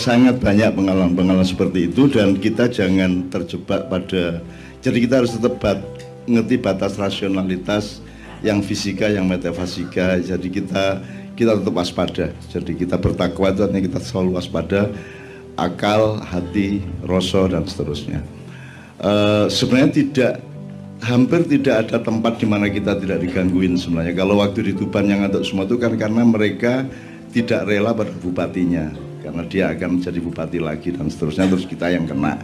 sangat banyak pengalaman-pengalaman seperti itu dan kita jangan terjebak pada jadi kita harus tetap bat, ngerti batas rasionalitas yang fisika yang metafisika. Jadi kita kita tetap waspada. Jadi kita bertakwa itu artinya kita selalu waspada akal hati rasa dan seterusnya. Uh, sebenarnya tidak hampir tidak ada tempat di mana kita tidak digangguin sebenarnya. Kalau waktu di Tuban yang untuk semua itu kan karena mereka tidak rela pada bupatinya karena dia akan menjadi bupati lagi dan seterusnya terus kita yang kena.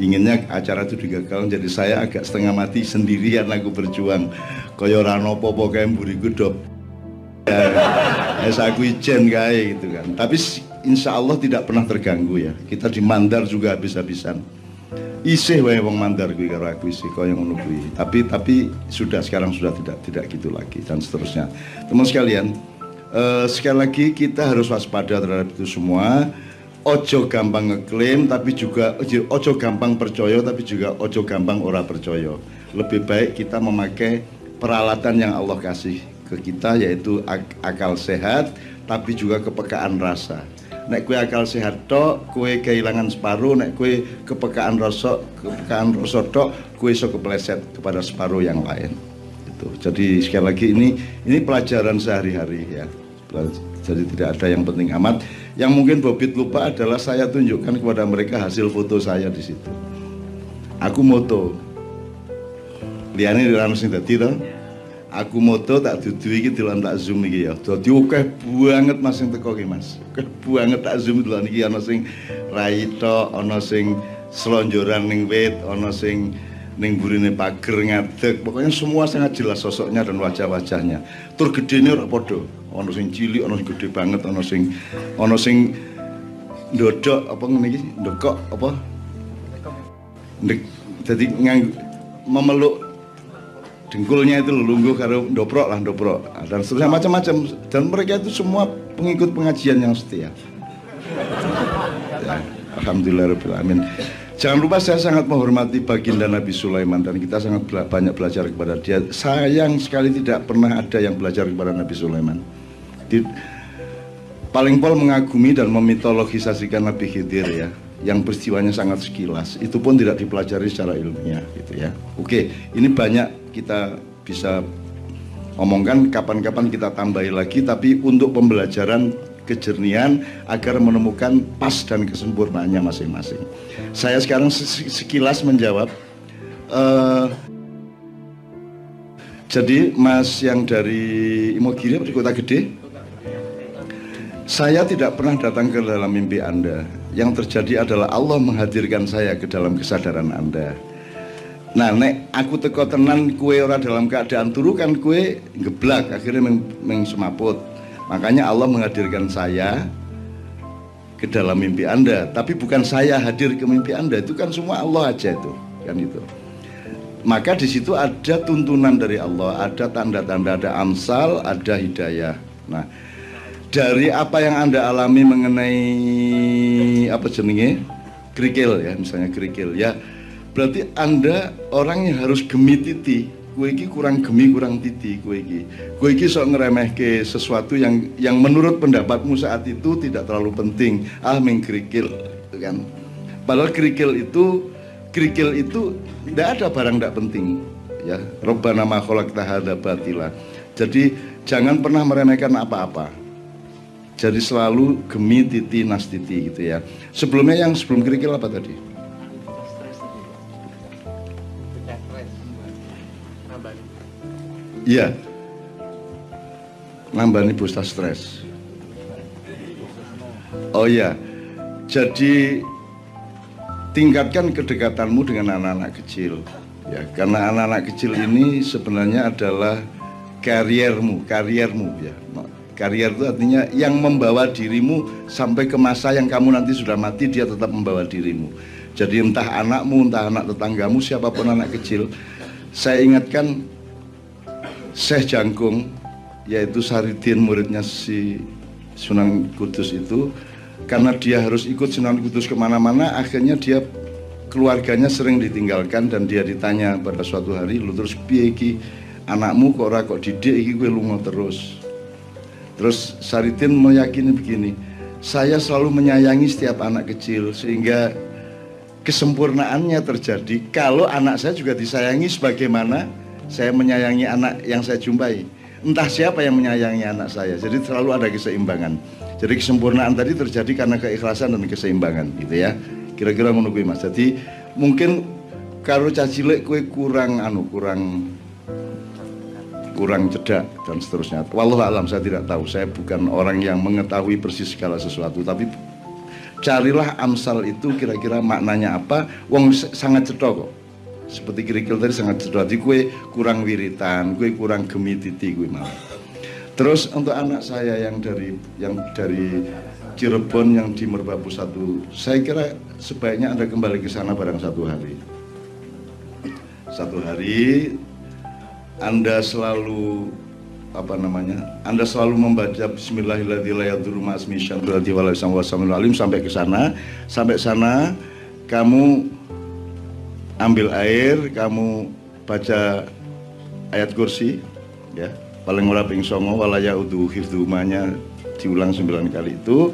Inginnya acara itu digagal jadi saya agak setengah mati sendirian aku berjuang. Kaya rano popo kaya buriku dop ya, aku ijen kaya gitu kan. Tapi insya Allah tidak pernah terganggu ya. Kita di Mandar juga habis-habisan. Isih wae wong mandar kuwi karo aku isih kaya ngono tapi tapi sudah sekarang sudah tidak tidak gitu lagi dan seterusnya. Teman sekalian uh, sekali lagi kita harus waspada terhadap itu semua. Ojo gampang ngeklaim tapi juga ojo gampang percaya tapi juga ojo gampang ora percaya. Lebih baik kita memakai peralatan yang Allah kasih ke kita yaitu ak akal sehat tapi juga kepekaan rasa. Nek kue akal sehat tok kue kehilangan separuh nek kue kepekaan rasa kepekaan rasa tok kue so kepleset kepada separuh yang lain. Itu jadi sekali lagi ini ini pelajaran sehari-hari ya jadi tidak ada yang penting amat. Yang mungkin Bobit lupa adalah saya tunjukkan kepada mereka hasil foto saya di situ. Aku moto. Liane dalam sing tadi aku moto tak dudu iki dalam tak zoom iki ya. Dadi akeh banget mas sing teko iki mas. Akeh banget tak zoom dalam iki. Ana sing raito ana sing selonjoran ning wit ana sing ning burine pager ngadeg. Pokoknya semua sangat jelas sosoknya dan wajah-wajahnya. Tur gedene ora padha ana sing cilik ana sing gede banget ana sing ana sing ndodok apa ngene iki? Ndokok apa? Ndek, jadi ngang memeluk dengkulnya itu lungguh karo doprok lah doprok dan seterusnya macam-macam dan mereka itu semua pengikut pengajian yang setia. Ya, Alhamdulillah Amin Jangan lupa saya sangat menghormati baginda Nabi Sulaiman dan kita sangat banyak belajar kepada dia. Sayang sekali tidak pernah ada yang belajar kepada Nabi Sulaiman. Di, paling pol mengagumi dan memitologisasikan Nabi Khidir ya, yang peristiwanya sangat sekilas. Itu pun tidak dipelajari secara ilmiah gitu ya. Oke, ini banyak kita bisa omongkan kapan-kapan kita tambahi lagi tapi untuk pembelajaran kejernihan agar menemukan pas dan kesempurnaannya masing-masing. Saya sekarang sekilas menjawab. Uh, jadi Mas yang dari Imogiri di Kota Gede, saya tidak pernah datang ke dalam mimpi Anda. Yang terjadi adalah Allah menghadirkan saya ke dalam kesadaran Anda. Nah, nek aku teko tenan kue ora dalam keadaan turu kan kue geblak akhirnya meng, meng semaput. Makanya Allah menghadirkan saya ke dalam mimpi Anda, tapi bukan saya hadir ke mimpi Anda, itu kan semua Allah aja itu, kan itu. Maka di situ ada tuntunan dari Allah, ada tanda-tanda, ada amsal, ada hidayah. Nah, dari apa yang Anda alami mengenai apa jenenge? kerikil ya, misalnya kerikil. Ya. Berarti Anda orang yang harus gemititi kue kurang gemi kurang titi kue iki. Kue iki sok ngeremehke sesuatu yang yang menurut pendapatmu saat itu tidak terlalu penting. Ah mengkerikil gitu kan. Padahal kerikil itu kerikil itu tidak ada barang tidak penting ya. Robbana ma khalaqta batila. Jadi jangan pernah meremehkan apa-apa jadi selalu gemi titi nas titi gitu ya sebelumnya yang sebelum kerikil apa tadi Iya. Nambah nih busta stres. Oh iya. Jadi tingkatkan kedekatanmu dengan anak-anak kecil. Ya, karena anak-anak kecil ini sebenarnya adalah kariermu, kariermu ya. Karier itu artinya yang membawa dirimu sampai ke masa yang kamu nanti sudah mati dia tetap membawa dirimu. Jadi entah anakmu, entah anak tetanggamu, siapa pun anak kecil, saya ingatkan Syekh Jangkung yaitu Saridin muridnya si Sunan Kudus itu karena dia harus ikut Sunan Kudus ke mana-mana akhirnya dia keluarganya sering ditinggalkan dan dia ditanya pada suatu hari lu terus piye anakmu kok ora kok didik iki kowe lunga terus terus Saridin meyakini begini saya selalu menyayangi setiap anak kecil sehingga kesempurnaannya terjadi kalau anak saya juga disayangi sebagaimana saya menyayangi anak yang saya jumpai. Entah siapa yang menyayangi anak saya. Jadi selalu ada keseimbangan. Jadi kesempurnaan tadi terjadi karena keikhlasan dan keseimbangan gitu ya. Kira-kira menunggu Mas. Jadi mungkin kalau cacilek kue kurang anu kurang kurang cedak dan seterusnya. Wallahu alam saya tidak tahu. Saya bukan orang yang mengetahui persis segala sesuatu, tapi carilah amsal itu kira-kira maknanya apa. Wong sangat cedok kok. Seperti kirikil tadi sangat cedok. Jadi kue kurang wiritan, kue kurang gemititi kue malah. Terus untuk anak saya yang dari yang dari Cirebon yang di Merbabu satu, saya kira sebaiknya anda kembali ke sana barang satu hari. Satu hari anda selalu apa namanya? Anda selalu membaca Bismillahirrahmanirrahim sampai ke sana, sampai sana kamu ambil air, kamu baca ayat kursi, ya paling ora ping songo walaya hifdumanya diulang sembilan kali itu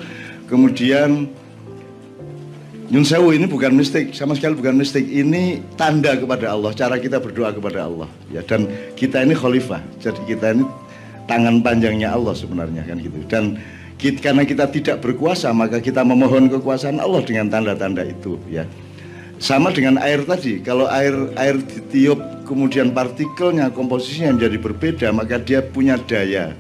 kemudian Nyun Sewu ini bukan mistik, sama sekali bukan mistik. Ini tanda kepada Allah, cara kita berdoa kepada Allah. Ya, dan kita ini khalifah, jadi kita ini tangan panjangnya Allah sebenarnya kan gitu. Dan kita, karena kita tidak berkuasa, maka kita memohon kekuasaan Allah dengan tanda-tanda itu. Ya, sama dengan air tadi. Kalau air air ditiup kemudian partikelnya komposisinya menjadi berbeda maka dia punya daya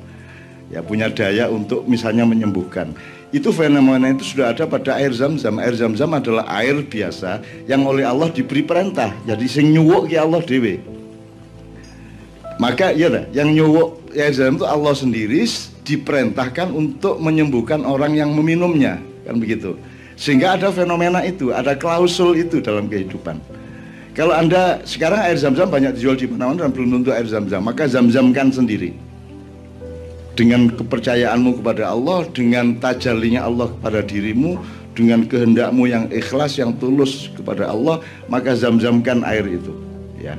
ya punya daya untuk misalnya menyembuhkan itu fenomena itu sudah ada pada air zam-zam. Air zam-zam adalah air biasa yang oleh Allah diberi perintah. Jadi sing nyuwuk ke Allah dewe maka ya yang nyuwuk air zam itu Allah sendiri diperintahkan untuk menyembuhkan orang yang meminumnya. Kan begitu. Sehingga ada fenomena itu ada klausul itu dalam kehidupan. Kalau Anda sekarang air zam-zam banyak dijual di mana-mana dan belum tentu air zam-zam, maka zam-zamkan sendiri. Dengan kepercayaanmu kepada Allah, dengan tajalinya Allah kepada dirimu, dengan kehendakmu yang ikhlas, yang tulus kepada Allah, maka zam-zamkan air itu. Ya.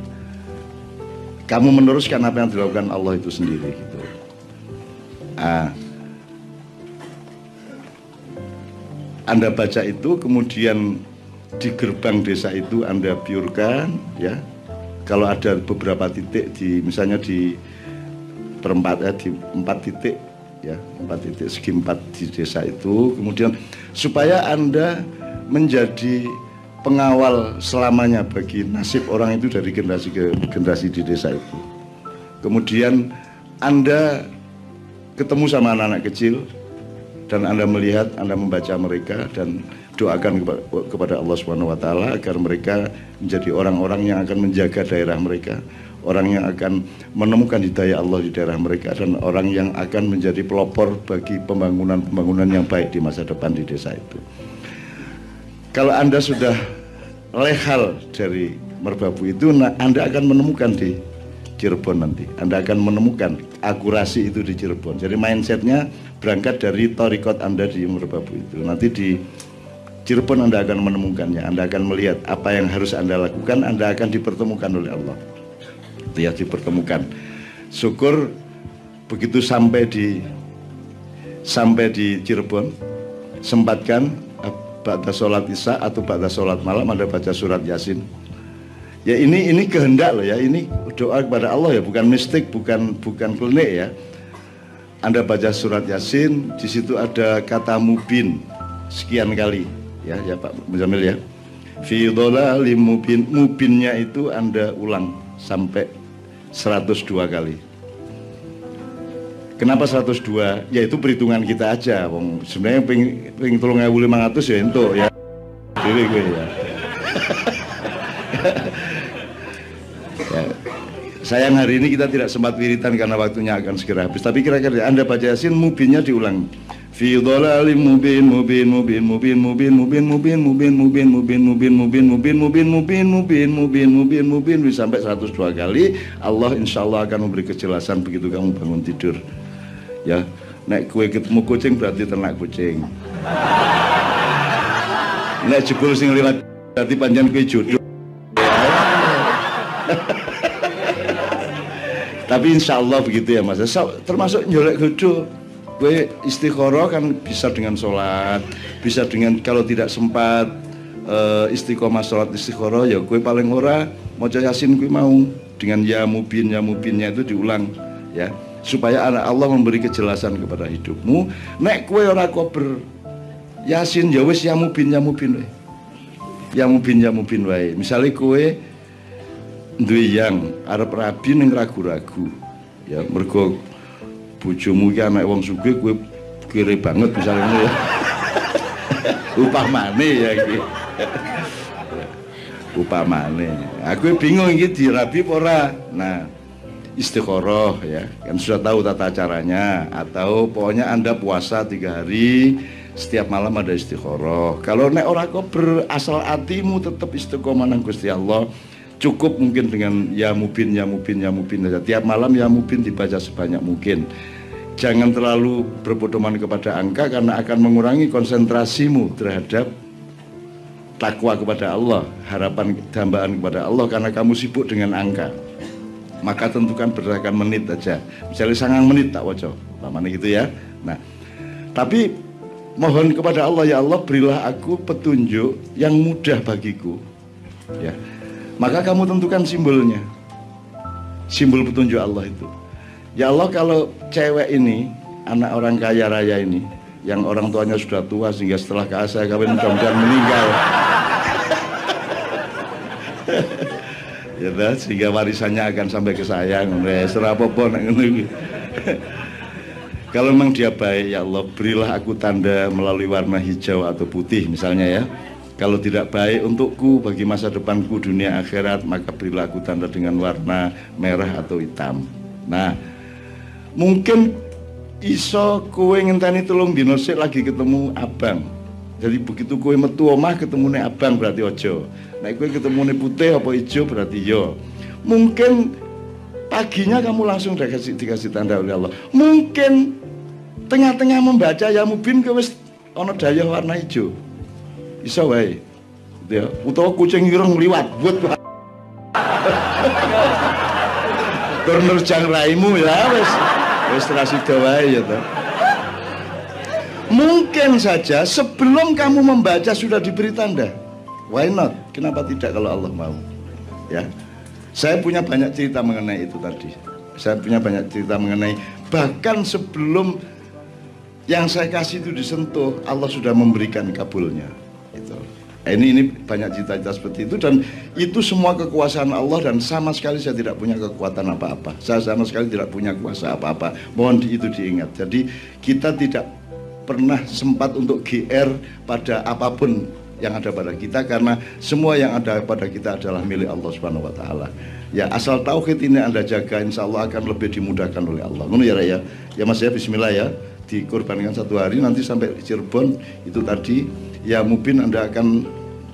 Kamu meneruskan apa yang dilakukan Allah itu sendiri. Gitu. Ah. Anda baca itu, kemudian di gerbang desa itu Anda biurkan ya. Kalau ada beberapa titik di misalnya di perempat ya di empat titik ya empat titik segi empat di desa itu. Kemudian supaya anda menjadi pengawal selamanya bagi nasib orang itu dari generasi ke generasi di desa itu. Kemudian anda ketemu sama anak-anak kecil dan anda melihat anda membaca mereka dan doakan kepada Allah Subhanahu wa taala agar mereka menjadi orang-orang yang akan menjaga daerah mereka, orang yang akan menemukan hidayah Allah di daerah mereka dan orang yang akan menjadi pelopor bagi pembangunan-pembangunan yang baik di masa depan di desa itu. Kalau Anda sudah lehal dari merbabu itu, nah Anda akan menemukan di Cirebon nanti. Anda akan menemukan akurasi itu di Cirebon. Jadi mindsetnya berangkat dari torikot Anda di merbabu itu. Nanti di Cirebon Anda akan menemukannya, Anda akan melihat apa yang harus Anda lakukan, Anda akan dipertemukan oleh Allah. Itu ya dipertemukan. Syukur begitu sampai di sampai di Cirebon, sempatkan pada sholat isya atau pada sholat malam Anda baca surat Yasin. Ya ini ini kehendak loh ya, ini doa kepada Allah ya, bukan mistik, bukan bukan klinik ya. Anda baca surat Yasin, di situ ada kata mubin sekian kali ya ya Pak Muzamil ya fi mubin mubinnya itu Anda ulang sampai 102 kali Kenapa 102? Ya itu perhitungan kita aja, Wong. Sebenarnya ewu lima ratus ya itu ya. Jadi gue ya. ya. Sayang hari ini kita tidak sempat wiritan karena waktunya akan segera habis. Tapi kira-kira Anda baca Yasin mubinnya diulang fi dhalalim mubin mubin mubin mubin mubin mubin mubin mubin mubin mubin mubin mubin mubin mubin mubin mubin mubin mubin mubin sampai 102 kali Allah insya Allah akan memberi kejelasan begitu kamu bangun tidur ya naik kue ketemu kucing berarti ternak kucing naik jebul sing lewat berarti panjang kue jodoh tapi insya Allah begitu ya mas termasuk nyolek jodoh Gue istikharah kan bisa dengan sholat, bisa dengan kalau tidak sempat uh, istiqomah sholat istikharah ya gue paling ora mau yasin gue mau. Dengan ya mubin ya mubinnya itu diulang ya. Supaya anak Allah memberi kejelasan kepada hidupmu. Nek kue ora kober yasin ya wis ya mubin ya mubin wae. Ya mubin ya mubin wae. Misalnya kue duwe yang arep rabi ning ragu-ragu ya mergo bojomu ki anak wong sugih kowe kere banget misalnya ya. upamane ya iki. upamane. Aku bingung iki dirabi apa ora. Nah, istikharah ya. Kan sudah tahu tata caranya atau pokoknya Anda puasa tiga hari setiap malam ada istikharah. Kalau nek ora kok berasal hatimu tetap istiqomah nang Gusti Allah. Cukup mungkin dengan ya mubin, ya mubin, ya mubin saja. Tiap malam ya mubin dibaca sebanyak mungkin jangan terlalu berpedoman kepada angka karena akan mengurangi konsentrasimu terhadap takwa kepada Allah, harapan dambaan kepada Allah karena kamu sibuk dengan angka. Maka tentukan berdasarkan menit aja. Misalnya sangat menit tak wajah, mana gitu ya. Nah, tapi mohon kepada Allah ya Allah berilah aku petunjuk yang mudah bagiku. Ya. Maka kamu tentukan simbolnya. Simbol petunjuk Allah itu. Ya Allah kalau cewek ini anak orang kaya raya ini yang orang tuanya sudah tua sehingga setelah saya kawin mudah-mudahan meninggal ya sehingga warisannya akan sampai ke saya serapopo kalau memang dia baik ya Allah berilah aku tanda melalui warna hijau atau putih misalnya ya kalau tidak baik untukku bagi masa depanku dunia akhirat maka berilah aku tanda dengan warna merah atau hitam. Nah mungkin iso kue ngenteni tulung dino lagi ketemu abang. Jadi begitu kue metu omah ketemu abang berarti ojo nah kue ketemu putih apa hijau berarti yo mungkin paginya kamu langsung dikasih dikasih tanda oleh Allah. Mungkin tengah-tengah membaca ya mubin wis ono daya warna hijau iso wae ya utawa kucing ireng liwat buat tur nerjang raimu ya wis Wis sida wae ya toh. Mungkin saja sebelum kamu membaca sudah diberi tanda. Why not? Kenapa tidak kalau Allah mau? Ya. Saya punya banyak cerita mengenai itu tadi. Saya punya banyak cerita mengenai bahkan sebelum yang saya kasih itu disentuh, Allah sudah memberikan kabulnya. Nah, ini ini banyak cita-cita seperti itu dan itu semua kekuasaan Allah dan sama sekali saya tidak punya kekuatan apa-apa. Saya sama sekali tidak punya kuasa apa-apa. Mohon itu diingat. Jadi kita tidak pernah sempat untuk GR pada apa pun yang ada pada kita karena semua yang ada pada kita adalah milik Allah Subhanahu wa taala. Ya asal tauhid ini Anda jaga insya Allah akan lebih dimudahkan oleh Allah. Ngono ya ya. Ya Mas ya bismillah ya. Dikorbankan satu hari nanti sampai Cirebon itu tadi ya mungkin Anda akan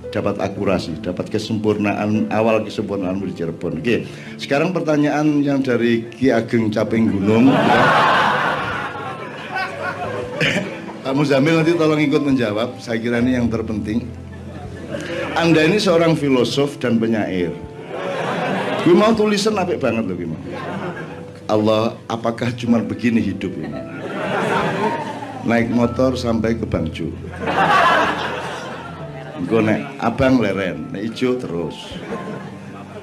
dapat akurasi, dapat kesempurnaan awal kesempurnaan di Cirebon. Oke, sekarang pertanyaan yang dari Ki Ageng Caping Gunung. Ya. Pak Muzamil nanti tolong ikut menjawab. Saya kira ini yang terpenting. Anda ini seorang filosof dan penyair. Gue mau tulisan apik banget loh, gue Allah, apakah cuma begini hidup ini? Naik motor sampai ke Bangju. Engko nek abang leren, nek ijo terus.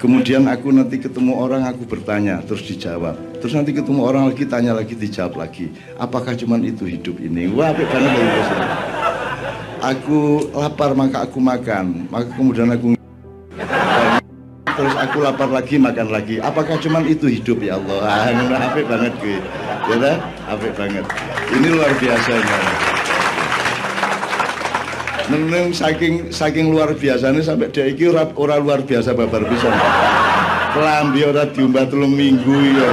Kemudian aku nanti ketemu orang aku bertanya terus dijawab. Terus nanti ketemu orang lagi tanya lagi dijawab lagi. Apakah cuman itu hidup ini? Wah, apik banget ya Aku lapar maka aku makan. Maka kemudian aku terus aku lapar lagi makan lagi. Apakah cuman itu hidup ya Allah? Ah, apik banget gue. Ya, apik banget. Ini luar biasa Neneng saking saking luar biasanya sampai dia iki ora, ora luar biasa babar pisan. Kelambi ora diumbah telung minggu ya.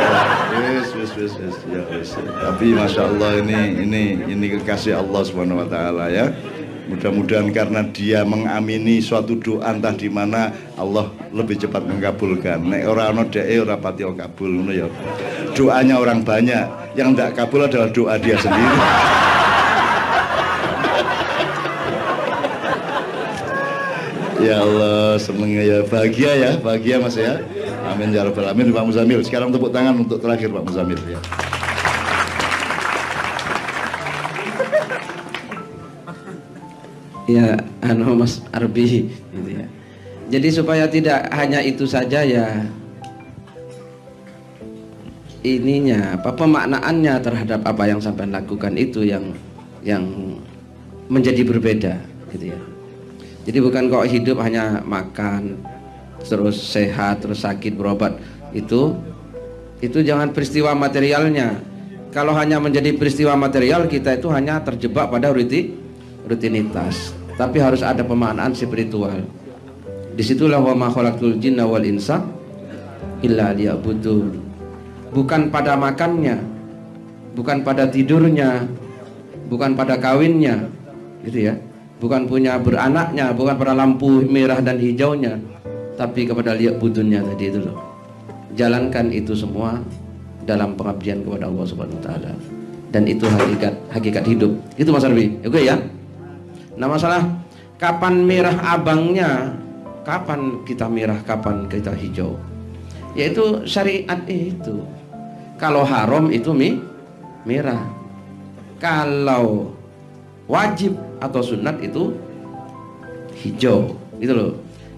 Wis wis wis wis ya wis. Tapi masya Allah ini ini ini kekasih Allah Subhanahu wa taala ya. Mudah-mudahan karena dia mengamini suatu doa entah di mana Allah lebih cepat mengabulkan. Nek ora ana dhek ora pati kabul ngono ya. Doanya orang banyak, yang tidak kabul adalah doa dia sendiri. Ya Allah, senengnya ya. Bahagia ya, bahagia Mas ya. Amin ya rabbal Amin, Pak Muzamil. Sekarang tepuk tangan untuk terakhir Pak Muzamil ya. ya anu Mas Arbi gitu ya. Jadi supaya tidak hanya itu saja ya ininya apa pemaknaannya terhadap apa yang sampai lakukan itu yang yang menjadi berbeda gitu ya. Jadi bukan kok hidup hanya makan terus sehat terus sakit berobat. Itu itu jangan peristiwa materialnya. Kalau hanya menjadi peristiwa material kita itu hanya terjebak pada rutinitas. Tapi harus ada pemaknaan spiritual. Di situlah wa ma jinna wal insa illa bukan pada makannya bukan pada tidurnya bukan pada kawinnya. Gitu ya bukan punya beranaknya bukan pada lampu merah dan hijaunya tapi kepada lihat budunnya tadi itu loh jalankan itu semua dalam pengabdian kepada Allah Subhanahu wa taala dan itu hakikat hakikat hidup itu Mas Arbi oke ya Nah masalah kapan merah abangnya, kapan kita merah, kapan kita hijau. Yaitu syariat itu. Kalau haram itu mi merah. Kalau wajib atau sunat itu hijau, gitu loh.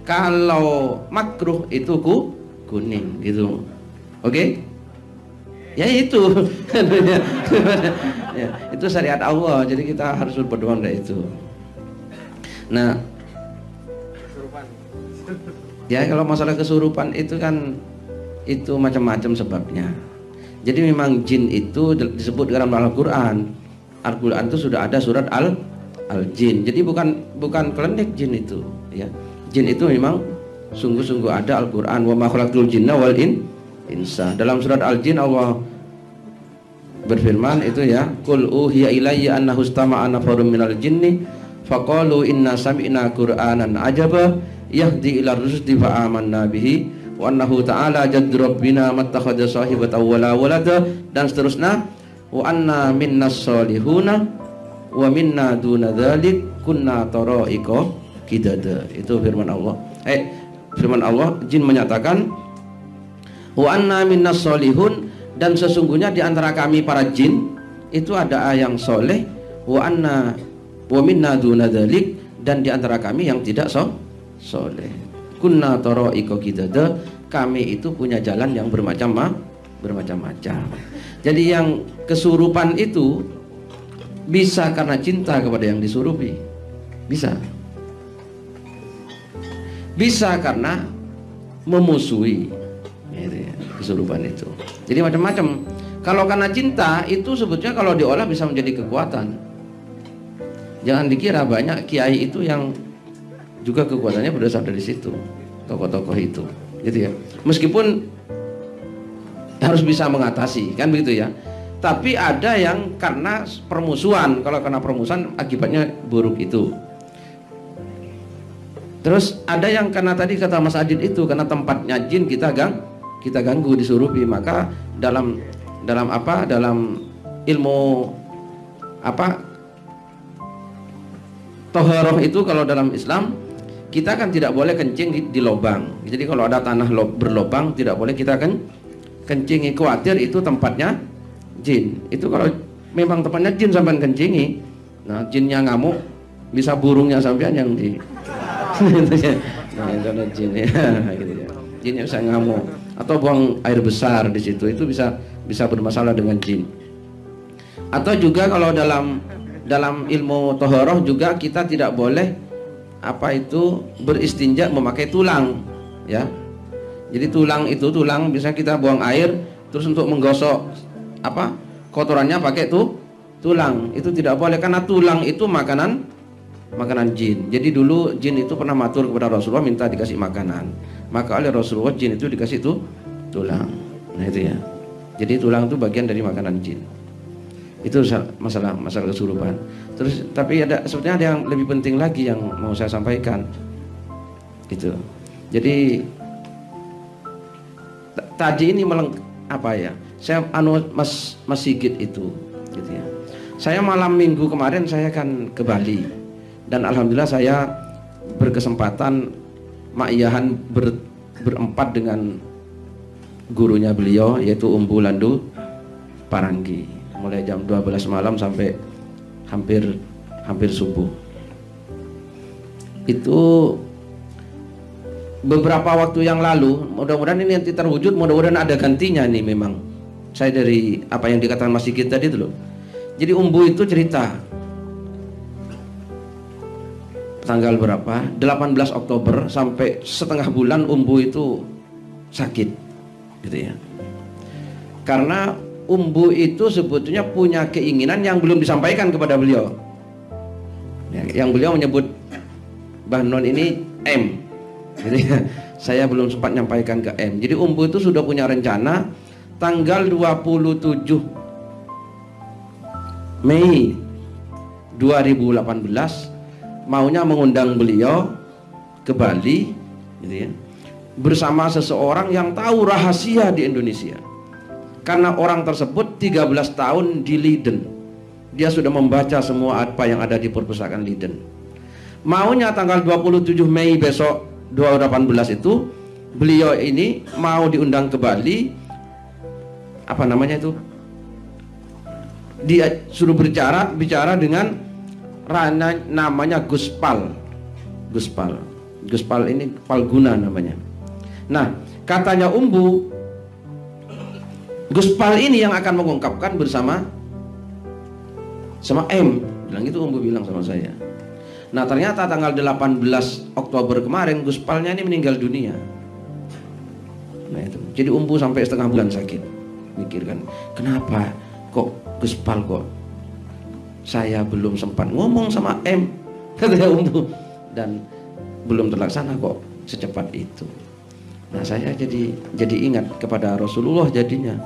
Kalau makruh itu ku kuning, gitu. Oke? Okay? Ya itu. ya, itu syariat Allah. Jadi kita harus berdoa dari itu. Nah, ya kalau masalah kesurupan itu kan itu macam-macam sebabnya. Jadi memang jin itu disebut dalam Al-Qur'an. Al-Qur'an itu sudah ada surat Al Al-Jin. Jadi bukan bukan kelendek jin itu, ya. Jin itu memang sungguh-sungguh ada Al-Qur'an wa ma khalaqtul jinna wal in insa. Dalam surat Al-Jin Allah berfirman itu ya, "Qul uhiya ilayya annahu istama'a nafarun minal jinni faqalu inna sami'na qur'anan ajaba yahdi ila rusdi fa amanna bihi wa annahu ta'ala jaddu rabbina mattakhadha sahibatan wala walada dan seterusnya wa anna minna salihuna wa minna duna dzalik kunna tara'iqa kidada. Itu firman Allah. Eh firman Allah jin menyatakan wa anna minna salihun dan sesungguhnya di antara kami para jin itu ada yang soleh wa anna wa minna duna dzalik dan di antara kami yang tidak so soleh. Kunna tara'iqa kidada kami itu punya jalan yang bermacam bermacam-macam jadi yang kesurupan itu bisa karena cinta kepada yang disurupi. Bisa. Bisa karena memusuhi gitu ya, kesurupan itu. Jadi macam-macam. Kalau karena cinta itu sebetulnya kalau diolah bisa menjadi kekuatan. Jangan dikira banyak kiai itu yang juga kekuatannya berdasar dari situ, tokoh-tokoh itu, gitu ya. Meskipun harus bisa mengatasi, kan begitu ya. Tapi ada yang karena permusuhan, kalau karena permusuhan akibatnya buruk itu. Terus ada yang karena tadi kata Mas Adit itu karena tempatnya jin kita gang kita ganggu disuruhi maka dalam dalam apa dalam ilmu apa toharoh itu kalau dalam Islam kita kan tidak boleh kencing di, di lubang. Jadi kalau ada tanah lo, berlobang tidak boleh kita kan kencingi. Khawatir itu tempatnya jin. Itu kalau memang tempatnya jin sampai kencingi, nah jinnya ngamuk bisa burungnya sampean yang di nah itu ada jin ya gitu ya. Jinnya bisa ngamuk atau buang air besar di situ itu bisa bisa bermasalah dengan jin. Atau juga kalau dalam dalam ilmu tohoroh juga kita tidak boleh apa itu beristinja memakai tulang ya jadi tulang itu tulang bisa kita buang air terus untuk menggosok apa kotorannya pakai tuh tulang. Itu tidak boleh karena tulang itu makanan makanan jin. Jadi dulu jin itu pernah matur kepada Rasulullah minta dikasih makanan. Maka oleh Rasulullah jin itu dikasih tuh tulang. Nah itu ya. Jadi tulang itu bagian dari makanan jin. Itu masalah masalah kesurupan. Terus tapi ada sebetulnya ada yang lebih penting lagi yang mau saya sampaikan. Itu jadi tadi ini meleng apa ya saya anu mas mas Sigit itu gitu ya. Saya malam minggu kemarin saya kan ke Bali. Dan alhamdulillah saya berkesempatan makiyahan ber, berempat dengan gurunya beliau yaitu Umbu Landu Paranggi. Mulai jam 12 malam sampai hampir hampir subuh. Itu beberapa waktu yang lalu mudah-mudahan ini nanti terwujud mudah-mudahan ada gantinya nih memang. Saya dari apa yang dikatakan Mas Sigit tadi loh. Jadi Umbu itu cerita tanggal berapa? 18 Oktober sampai setengah bulan Umbu itu sakit gitu ya. Karena Umbu itu sebetulnya punya keinginan yang belum disampaikan kepada beliau. Ya, yang beliau menyebut Bahnon ini M jadi saya belum sempat nyampaikan ke M. Jadi Umbu itu sudah punya rencana tanggal 27 Mei 2018 maunya mengundang beliau ke Bali gitu ya bersama seseorang yang tahu rahasia di Indonesia. Karena orang tersebut 13 tahun di Leiden. Dia sudah membaca semua apa yang ada di perpustakaan Leiden. Maunya tanggal 27 Mei besok 2018 itu beliau ini mau diundang ke Bali apa namanya itu? Dia suruh bicara bicara dengan rana namanya Guspal. Guspal. Guspal ini Palguna namanya. Nah katanya Umbu Guspal ini yang akan mengungkapkan bersama sama M. Bilang itu Umbu bilang sama saya Nah ternyata tanggal 18 Oktober kemarin Gus Palnya ini meninggal dunia. Nah itu. Jadi umpu sampai setengah bulan sakit. Mikirkan, kenapa kok Gus Pal kok saya belum sempat ngomong sama M dan belum terlaksana kok secepat itu. Nah saya jadi jadi ingat kepada Rasulullah jadinya.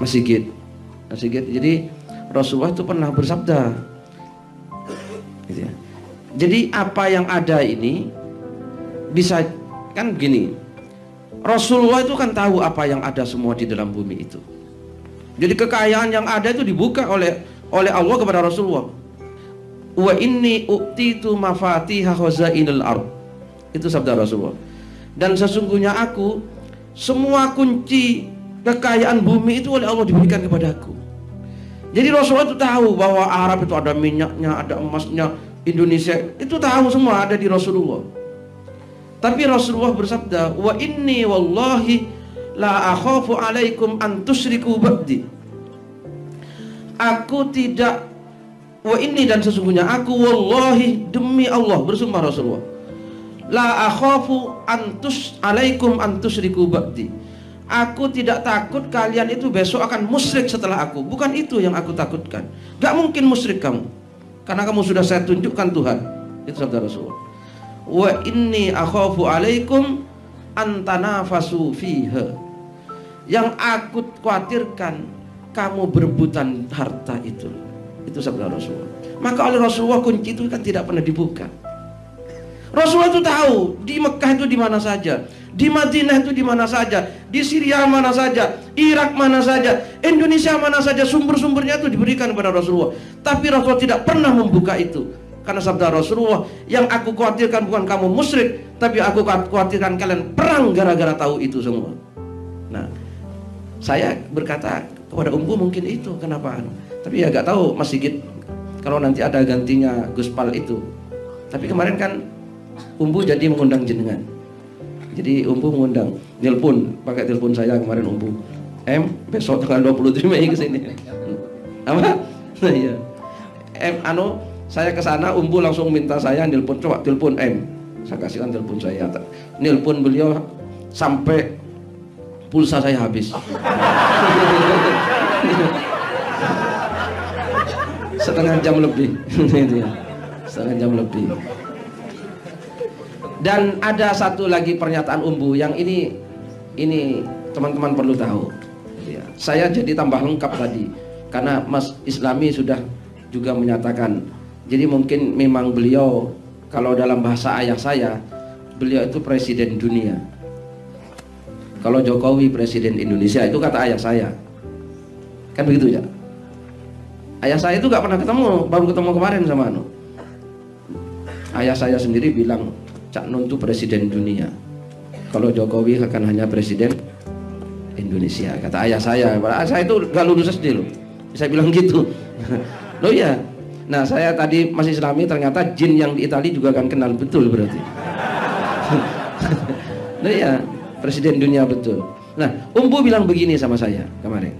Mas Sigit, Mas Sigit. Jadi Rasulullah itu pernah bersabda. Jadi apa yang ada ini bisa kan begini. Rasulullah itu kan tahu apa yang ada semua di dalam bumi itu. Jadi kekayaan yang ada itu dibuka oleh oleh Allah kepada Rasulullah. Wa inni u'titu mafatiha ard. Itu sabda Rasulullah. Dan sesungguhnya aku semua kunci kekayaan bumi itu oleh Allah diberikan kepada aku. Jadi Rasulullah itu tahu bahwa Arab itu ada minyaknya, ada emasnya, Indonesia itu tahu semua ada di Rasulullah. Tapi Rasulullah bersabda, "Wa inni wallahi la akhafu alaikum an tusyriku ba'di." Aku tidak wa ini dan sesungguhnya aku wallahi demi Allah bersumpah Rasulullah. La akhafu antus alaikum an tusyriku ba'di Aku tidak takut kalian itu besok akan musyrik setelah aku. Bukan itu yang aku takutkan. Gak mungkin musyrik kamu. Karena kamu sudah saya tunjukkan Tuhan. Itu sabda Rasulullah. Wa inni akhafu alaikum antanafasu fiha. Yang aku khawatirkan kamu berebutan harta itu. Itu sabda Rasulullah. Maka oleh Rasulullah kunci itu kan tidak pernah dibuka. Rasulullah itu tahu di Mekah itu di mana saja, di Madinah itu di mana saja, di Syria mana saja, Irak mana saja, Indonesia mana saja sumber-sumbernya itu diberikan kepada Rasulullah. Tapi Rasulullah tidak pernah membuka itu. Karena sabda Rasulullah, yang aku khawatirkan bukan kamu musyrik, tapi aku khawatirkan kalian perang gara-gara tahu itu semua. Nah, saya berkata kepada Umbu mungkin itu kenapa? Tapi ya gak tahu Mas Sigit kalau nanti ada gantinya Gus Pal itu. Tapi kemarin kan Umbu jadi mengundang jenengan. Jadi Umbu mengundang, telepon, pakai telepon saya kemarin Umbu. M besok tanggal 27 Mei ke sini. Apa? Nah, iya. M anu saya ke sana Umbu langsung minta saya telepon coba telepon M. Saya kasihkan telepon saya. Telepon beliau sampai pulsa saya habis. Setengah jam lebih. Setengah jam lebih. Dan ada satu lagi pernyataan Umbu yang ini ini teman-teman perlu tahu. Ya, saya jadi tambah lengkap tadi karena Mas Islami sudah juga menyatakan. Jadi mungkin memang beliau kalau dalam bahasa ayah saya beliau itu presiden dunia. Kalau Jokowi presiden Indonesia itu kata ayah saya. Kan begitu ya? Ayah saya itu gak pernah ketemu, baru ketemu kemarin sama Anu. Ayah saya sendiri bilang Cak Nun itu presiden dunia. Kalau Jokowi akan hanya presiden Indonesia. Kata ayah saya, ayah saya itu gak lulus SD loh. Saya bilang gitu. loh ya. Nah, saya tadi masih Islami ternyata jin yang di Italia juga akan kenal betul berarti. nah ya, presiden dunia betul. Nah, Umbu bilang begini sama saya kemarin.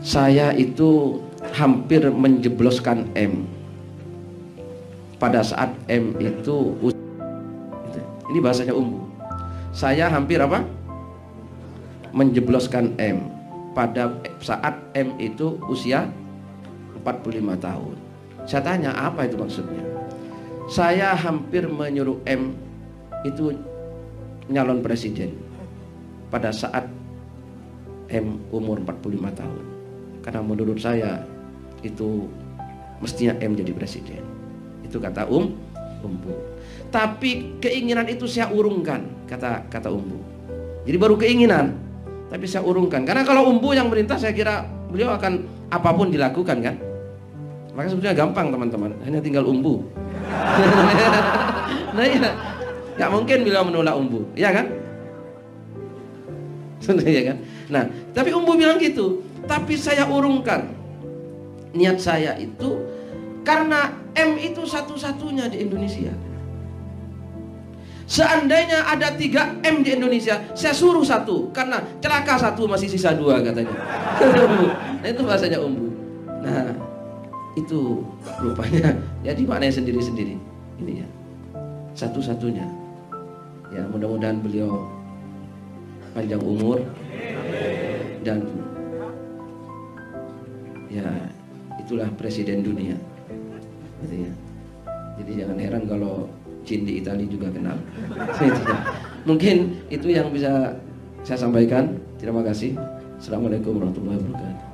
Saya itu hampir menjebloskan M. Pada saat M itu ini bahasanya Umbu. Saya hampir apa? Menjebloskan M pada saat M itu usia 45 tahun. Saya tanya apa itu maksudnya? Saya hampir menyuruh M itu nyalon presiden pada saat M umur 45 tahun. Karena menurut saya itu mestinya M jadi presiden. Itu kata Um Umbu. Tapi keinginan itu saya urungkan, kata kata Umbu. Jadi baru keinginan, tapi saya urungkan. Karena kalau Umbu yang merintah saya kira beliau akan apa pun dilakukan kan. Maka sebetulnya gampang teman-teman, hanya tinggal Umbu. nah iya, nggak mungkin beliau menolak Umbu, ya kan? ya kan? Nah, tapi Umbu bilang gitu. Tapi saya urungkan niat saya itu karena M itu satu-satunya di Indonesia. Seandainya ada tiga M di Indonesia, saya suruh satu karena celaka satu masih sisa dua katanya. nah itu bahasanya umbu. Nah itu rupanya ya dimaknai sendiri-sendiri ini ya satu-satunya. Ya mudah-mudahan beliau panjang umur dan ya itulah presiden dunia. Gitu ya. Jadi jangan heran kalau jin di Italia juga kenal. Mungkin itu yang bisa saya sampaikan. Terima kasih. Assalamualaikum warahmatullahi wabarakatuh.